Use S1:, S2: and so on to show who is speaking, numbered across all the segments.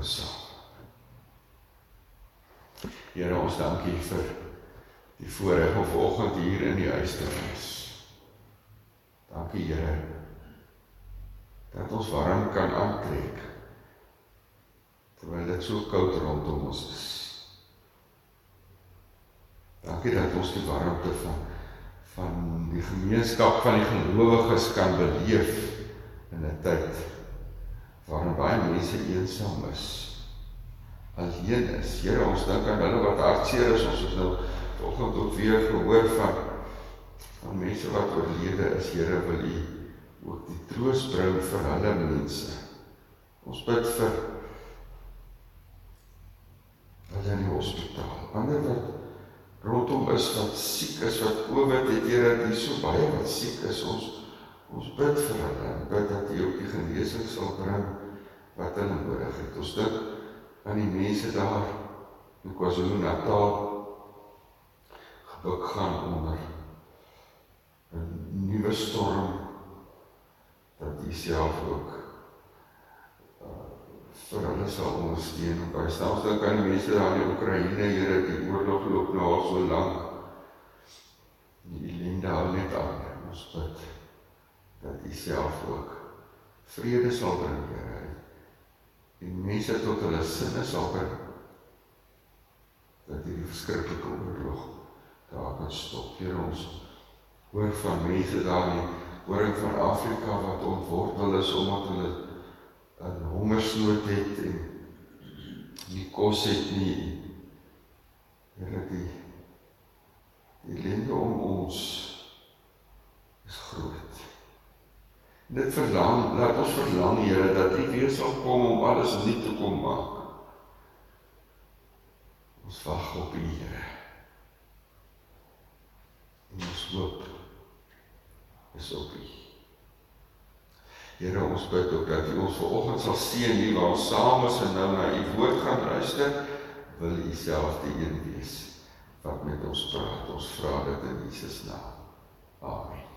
S1: saam. Here ons dankie vir die voorreg om vanoggend hier in die huis te wees. Dankie Here dat ons warm kan aantrek terwyl dit so koud rondom ons is. Dankie dat ons die warmte van van die gemeenskap van die gelowiges kan beleef in 'n tyd waarin baie mense eensaam is. Alleen is. Here, ons dink aan hulle wat hartseer is. Ons het nou vanoggend ook weer gehoor van van mense wat oorlede is. Here, wil U ook die troos bring vir hulle mense. Ons bid vir hulle in die hospitaal. Ander wat rondom is wat siek is, wat COVID het, Here, is so baie wat siek is. Ons ons bid vir hulle en bid dat U ook die genesing sal bring wat hulle nodig het. Ons dink aan die mense daar in KwaZulu-Natal gebuk gaan onder 'n nuwe storm dat U self ook uh, vir hulle sal ondersteun en bystand. Ons dink aan die mense daar in Oekraïne, Here, die oorlog loop nou al so lank. Die ellende hou net aan. Ons bid dat U self ook vrede sal bring, Here. En mense tot hulle sinne sal bring. Dat hierdie verskriklike oorlog daar kan stop. Here ons hoor van mense daar in horing van Afrika wat ontwortel is omdat hulle 'n hongersnood het en nie kos het nie. Here die die ellende om ons is groot. Dit verlang, laat ons verlang Here dat U weer sal kom om alles nuut te kom maak. Ons wag op U Here. Ons hoop is op U. Here ons bid ook dat U ons vanoggend sal seën hier waar ons saam is en nou na U woord gaan luister. Wil U self die een wees wat met ons praat. Ons vra dit in Jesus naam. Amen.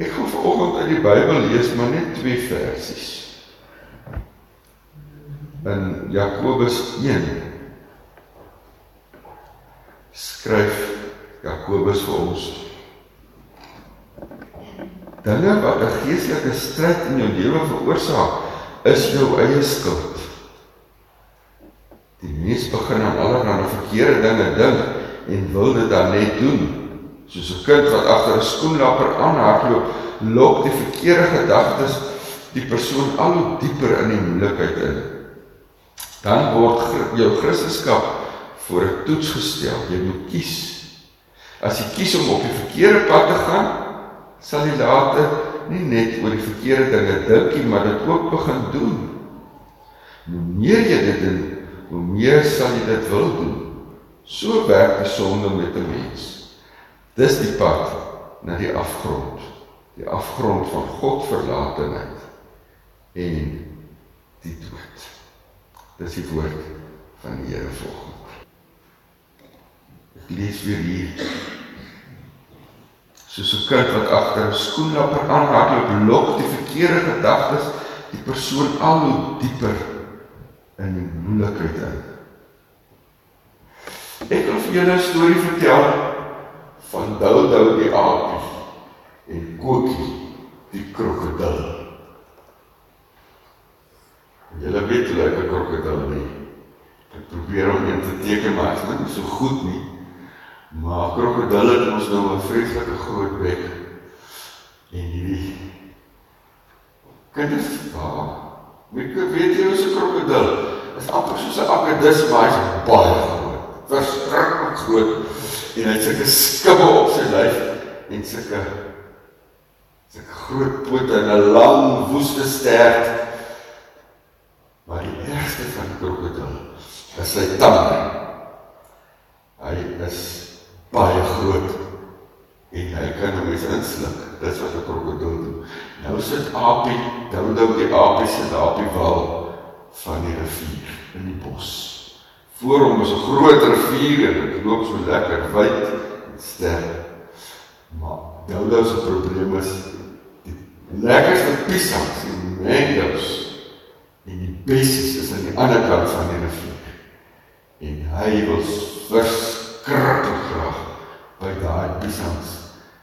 S1: Ek gaan vanoggend uit die Bybel lees maar net twee versies. In Jakobus 1 skryf Jakobus vir ons dinge wat 'n geestelike stryd in jou lewe veroorsaak, is jou eie skuld. Die mens begin aan allerlei verkeerde dinge dink en wil dit dan net doen. Soos 'n kind wat agter 'n skoenlapper aanhardloop, lok die verkeerde gedagtes die persoon al hoe dieper in die moeilikheid in. Dan word jou Christendom voor 'n toets gestel. Jy moet kies. As jy kies om op die verkeerde pad te gaan, sal jy later nie net oor die verkeerde dinge dink nie, maar dit ook begin doen. Hoe meer jy dit doen, hoe meer sal jy dit wil doen. So werk die sonde met 'n mens. Dis die pad na die afgrond, die afgrond van God verlatenheid en die dood. Dis die woord van die Here volgens. Ek lees weer hier soos 'n kind wat agter 'n skoenlapper aanhardloop, lok die verkeerde gedagtes die persoon al hoe dieper in die moeilikheid in. Ek wil vir julle 'n storie vertel van Doudou die aapie en Kokie die krokodil. Julle weet hoe lyk 'n krokodil nie. Ek probeer om een te teken, maar is nie so goed nie. Maar krokodille het ons nou 'n vreeslike groot bek. En hierdie kinders, waar? Wie weet jy hoe 'n krokodil? Is amper soos 'n akedus, maar hy's baie groot. Verskriklik groot. En hy het sulke skubbe op sy lyf en sulke sulke groot pote en 'n lang woeste stert. Maar die ergste van krokodil is sy tande. Hy is baie groot en hy kan hom eens insluk. Dis wat 'n krokodil doen. Nou sit Apie, dan dink die Apie se daar op die wal van die rivier in die bos. Voor hom is 'n groot rivier en dit loop so lekker wyd en sterk. Maar Doudou se probleem is die lekkerste piesangs en mangoes en die besies is aan die ander kant van die rivier. En hy wil verskriklik graag by daai bisans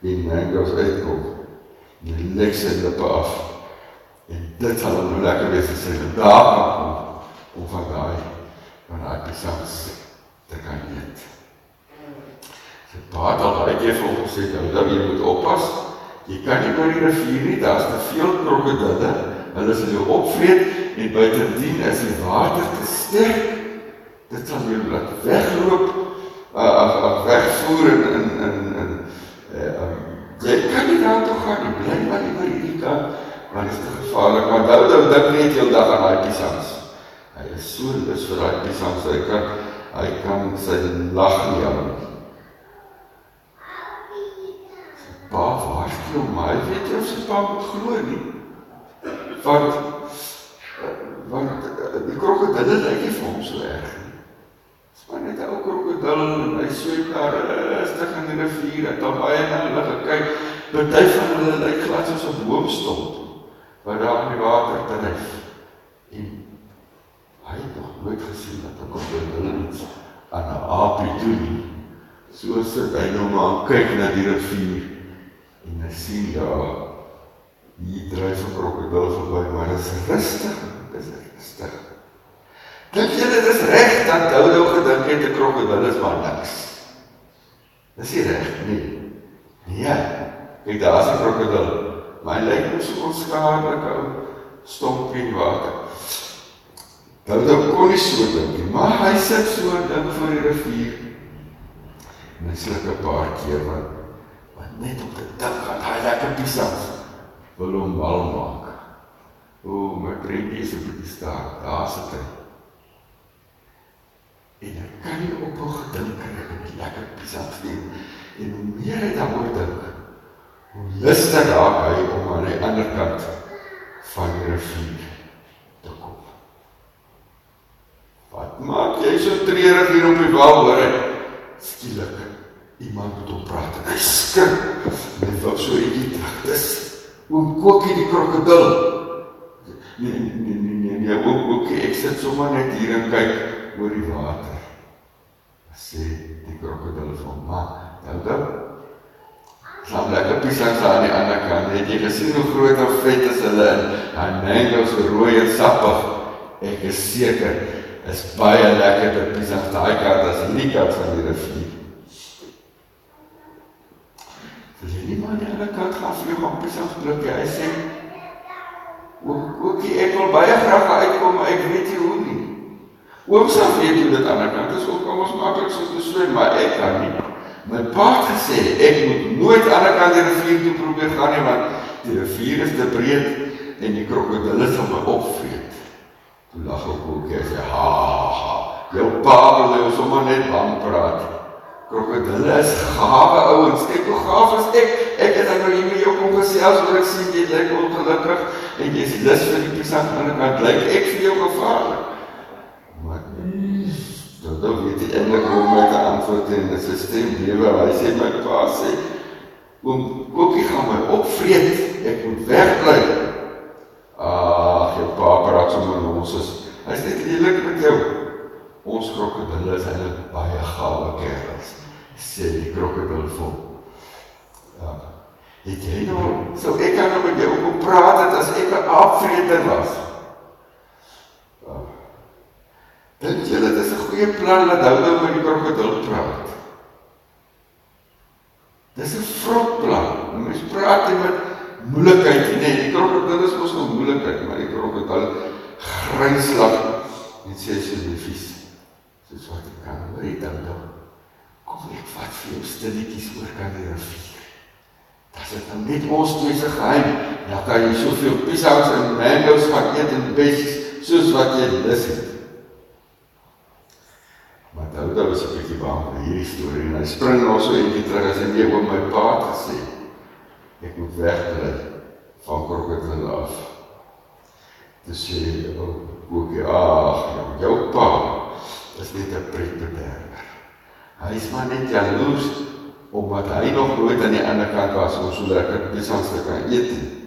S1: die mangoes uitkom. En hy lek sy lippe af. En dit sal hom nou lekker wees as hy daar kom om van daai daai bisans te kan eet. Pa het al baie keer vir hom gesê dat jy moet oppas. Jy kan nie oor die rivier nie, daar's te veel krokodille. Hulle sal jou opvreet en buitendien is die water te sterk. Dit sal jou laat wegloop, uh, af af wegvoer in in in in uh, um, jy kan nie daar toe gaan nie. Bly maar nie oor hierdie kant want dit is te gevaarlik. Maar nou dan dink net jou dag aan daai pisans. Hy is so lus vir daai pisans. Hy kan hy kan sy lag nie aan. Pa, waar is jou my? Weet jy of sy pa moet glo nie? Want want die krokodille lyk nie vir hom so erg nie. Dis maar net 'n ou krokodil en hy swem daar rustig in die rivier en dan baie na hulle gekyk. Party van hulle lyk glad soos 'n boomstomp wat daar in die water dryf. En hy het nog nooit gesien dat 'n krokodil iets aan 'n aapie doen nie. So sit hy nou maar kyk na die rivier en hy sien ja hier dryf 'n krokodil verby maar dit is rustig dit is rustig. Dink jy dit is reg dat Dodo gedink het 'n krokodil is maar niks? Dis nie reg nie. Nee kyk daar's 'n krokodil maar hy lyk so onskadelik ou stompie in water. Dodo kon nie so dink nie maar hy sit so dink voor die rivier en 'n paar keer want net om te dink aan daai lekker piesans wil hom mal maak. O, my prentjie is op die staan. Daar sit hy. En ek kan nie ophou gedink aan die lekker piesans nie. En hoe meer hy daaroor dink, hoe lustig raak hy om aan die ander kant van die rivier te kom. Wat maak jy so treurig hier op die wal, hoor? Skielik iemand met hom praat en hy skrik. En hy wil so ietjie terug. Dis oom Kokkie die krokodil. Nee nee nee nee, nee, oom Kokkie, ek sit sommer net hier en kyk oor die water. Sê die krokodil vir hom, "Maar, dan dan Sam lekker pisang aan die ander kant. Het jy gesien hoe groot en vet is hulle? Daai mango so rooi en sappig. Ek is seker is baie lekker te pisang daai kant as hierdie kant van die rivier. Wil jy nie maar die ander kant gaan vlieg op pisangsblikkie? Hy sê, ook, ookie, ek wil baie graag uitkom, maar ek weet nie hoe nie. Oom sal weet hoe dit aan die kant is, ook kom ons makkelijk soos te swem, maar ek kan nie. My pa het gesê, ek moet nooit aan die kant die rivier toe probeer gaan nie, want die rivier is te breed en die krokodille sal my opvreet. Toe lag ek ook, hy sê, ha, ha, jou pa wil sommer net bang praat. Krokodille is gawe ouens. Kyk hoe gaaf is ek. Ek het nou hier met jou kom gesels oor ek sien jy lyk ongelukkig en jy's lus vir die pisang aan die kant. Lyk ek vir jou gevaarlik? Maar dan dan weet jy eintlik hoe om te antwoord in 'n stelsel lewe. Hy sê my pa sê oom Kokkie gaan my opvreet. Ek moet wegbly. Praat sommer ons is hy's net lelik met jou. Ons krokodille is hulle baie gawe kerels sê die krokodil vol. Ja. Het jy nou, so ek kan nou met jou kom praat het as ek 'n aapvreter was. Ja. Dink jy dit is 'n goeie plan dat hou nou met die krokodil praat? Dis 'n vrot plan. Mens praat nie met moeilikheid nie. Die krokodil is mos nog moeilikheid, maar die krokodil gryslag en sê sy is vies. Dis wat ek kan dit dan. Kom ek vat vir jou stilletjies oor kan die rivier. Das is dan net ons twee se geheim. Dan kan jy soveel pisangs en mangoes gaan eet en bessies soos wat jy lus het. Maar dan dan was ek bietjie bang vir hierdie storie en hy spring nou so eendag terug as hy weer oor my pa gesê. Ek moet wegbly van krokodil af. Dis sê ook ook ag, jou pa is net 'n pretbederwer. Hy is maar net jaloers omdat hy nog nooit aan die ander kant was om so lekker pisangs te kan eet nie.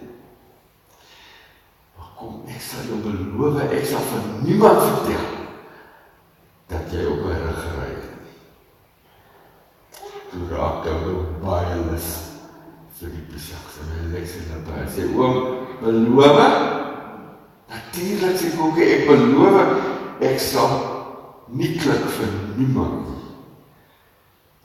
S1: Maar kom, ek sal jou beloof ek sal vir niemand vertel dat jy op my rug gery het nie. Toe raak hy baie lus vir die. Sy wil lekker sê dat hy sê oom beloof Natuurlik sê Koekie ek beloof ek sal nie klik vir niemand nie.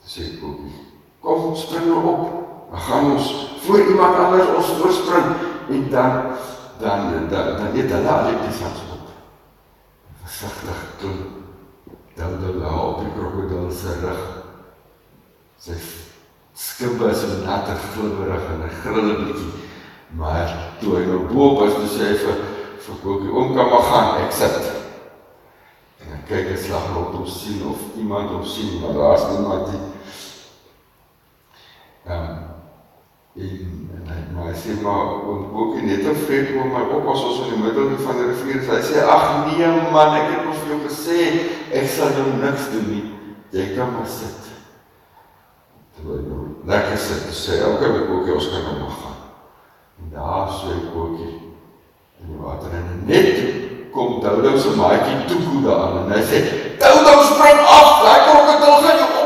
S1: Sê Koekie kom spring nou op. Dan gaan ons voor iemand anders ons voorspring en dan dan dan dan eet hulle al die saks op. Versigtig toe dan dan lê op die krokodil se rug. Sy skibbe is nat en glibberig en 'n grille bietjie. Maar toe hy nou bo op was, toe sê hy vir vir Kokie, "Oom kan maar gaan, ek sit." En hy kyk en slag rond om sien of iemand hom sien, maar daar's niemand nie. Ehm um, En, en hy maar hy sê maar oom Boekie net te vreed oom my oppas ons in die middel van die rivier. Hy sê ag nee man, ek het mos vir jou gesê ek sal jou niks doen nie. Jy kan maar sit. Terwyl jy lekker sit, sê elke week Boekie ons kan nou gaan. En daar sê Boekie in die water en net kom Doudou se maatjie goed daar en hy sê Doudou spring af, daai krokodil gaan jou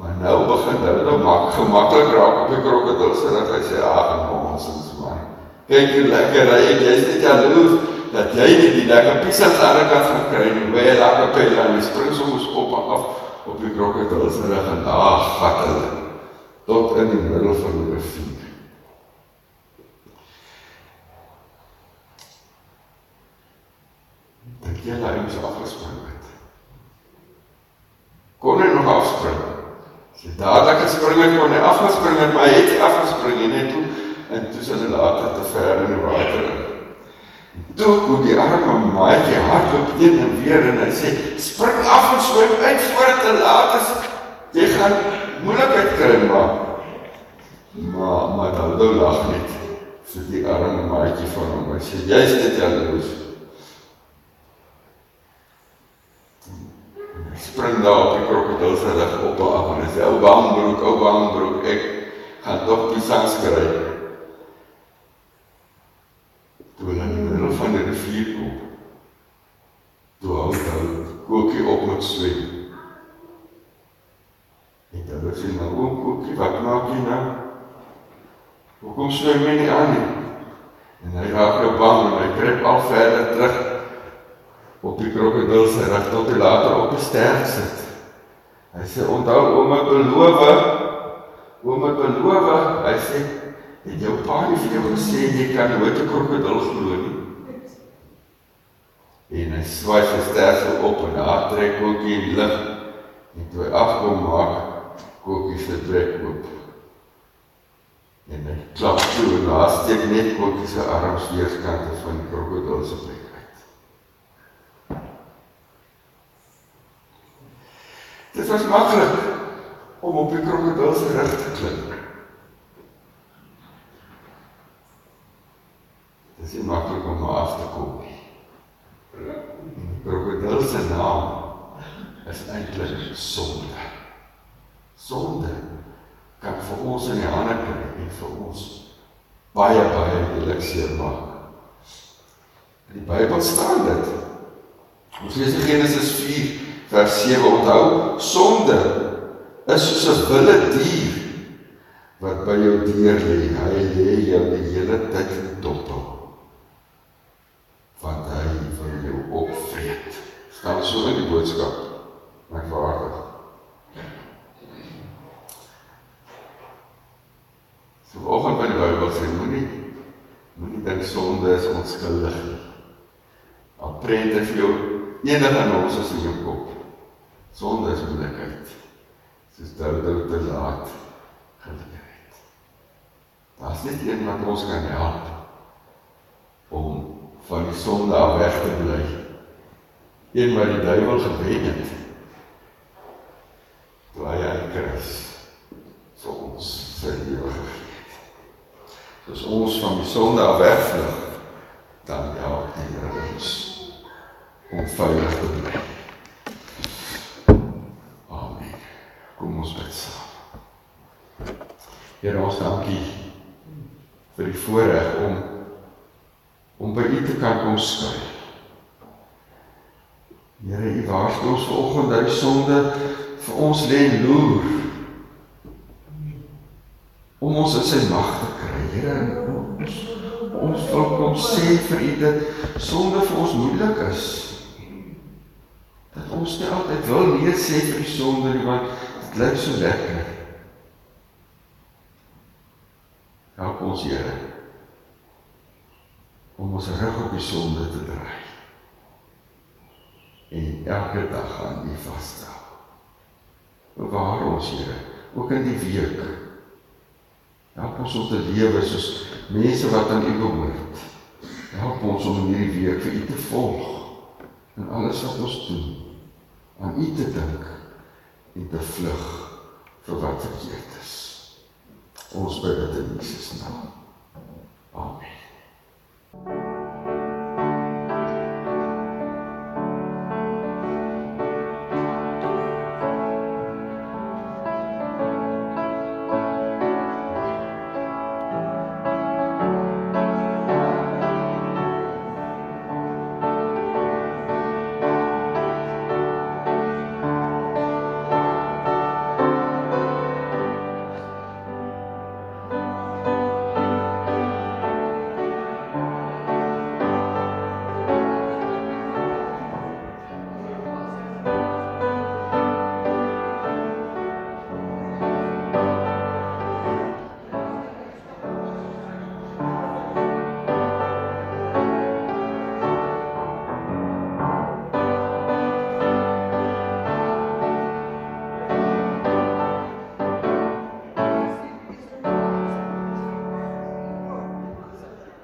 S1: Maar nou begin hulle nou maak gemaklik raak op die krokodil se rug. Hy sê ag nonsens man. Kyk hoe lekker ry jy. Jy's net jaloers dat jy nie die lekker pizza aan die kant gaan kry nie. Hoe jy lekker pel en jy spring soms op en af op die krokodil se rug en ag vat hulle tot in die middel van die rivier. Dink jy hy moes afgespring het? Kon hy nog afspring? Sy dadelik gespring het kon hy afgespring het, maar hy het afgespring nie net toe en toe sy later te ver in die water in. Toe kom die arme maatjie hardloop heen en weer en hy sê spring af en swem uit voor dit te laat is. Jy gaan moeilikheid kry maar maar maar dou lag net vir die arme maatjie van hom. Hy sê jy's net jaloers. Spring daar op die krokodil se rug op en af en sê ou bangbroek, ou bangbroek, ek gaan tog die sans kry. Toe in die middel van die rivier kom. Toe hou hy kookie op met swem. En dan sê hy nou, "O kookie, wat maak jy nou? Hoekom swem jy nie aan nie?" En hy raak nou bang en hy kruip al verder terug op die krokodil se rug tot hy later op die sterk sit. Hy sê onthou oom het beloof, oom het beloof, hy sê het jou pa nie vir jou gesê jy kan nooit 'n krokodil glo nie. En hy swaai sy sterk op en daar trek ookie in die lug en toe hy afkom maak ookie se trek oop. En hy klap toe en daar steek net ookie se arms weerskante van die krokodil se bek. Dit was maklik om op die krokodil se rug te klim. Dit is nie maklik om af te kom nie. Krokodil se naam is eintlik sonde. Sonde kan vir ons in die hande kry en vir ons baie baie lelikseer maak. In die Bybel staan dit. Ons lees Genesis 4 vers 7 onthou sonde is soos 'n wilde dier wat by jou deur lê. Hy lê jou die hele tyd in dop want hy wil jou opvreet. Staan so in die boodskap vader. So vanoggend by die Bybel sê moenie moenie dink sonde is onskuldig nie. Al prent dit vir jou enige nonsens in jou kop Sonde is moeilikheid. Soos Dawid te laat geleer het. Daar's net een wat ons kan help om van die sonde af weg te bly. Een wat die duiwel gewen het. Bly aan Christus vir ons sy lewe gegee. As ons van die sonde af wegvlug, dan help die Here ons om veilig te bly. Kom ons bid saam. Here ons dankie vir die voorreg om om by U te kan kom skuil. Here, U waarsku ons vanoggend dat die sonde vir ons lê loer om ons in sy mag te kry. Here, ons ons wil kom sê vir U dat sonde vir ons moeilik is. Dat ons nie altyd wil nee sê vir die sonde nie want dit lyk so lekker. Help ons Here om ons rug op die sonde te draai. En elke dag aan U vasstel. Bewaar ons Here ook in die week. Help ons om te lewe soos mense wat aan U behoort. Help ons om in hierdie week vir U te volg in alles wat ons doen. Aan U te dink en bevlug vir wat verkeerd is. Ons bid dit in Jesus naam. Amen.